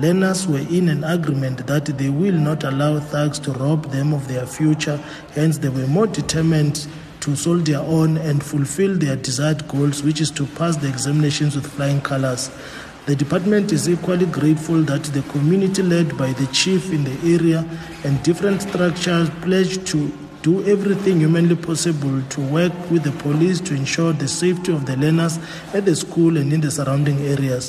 Learners were in an agreement that they will not allow thugs to rob them of their future, hence, they were more determined to soldier on and fulfill their desired goals, which is to pass the examinations with flying colors. The department is equally grateful that the community led by the chief in the area and different structures pledged to do everything humanly possible to work with the police to ensure the safety of the learners at the school and in the surrounding areas.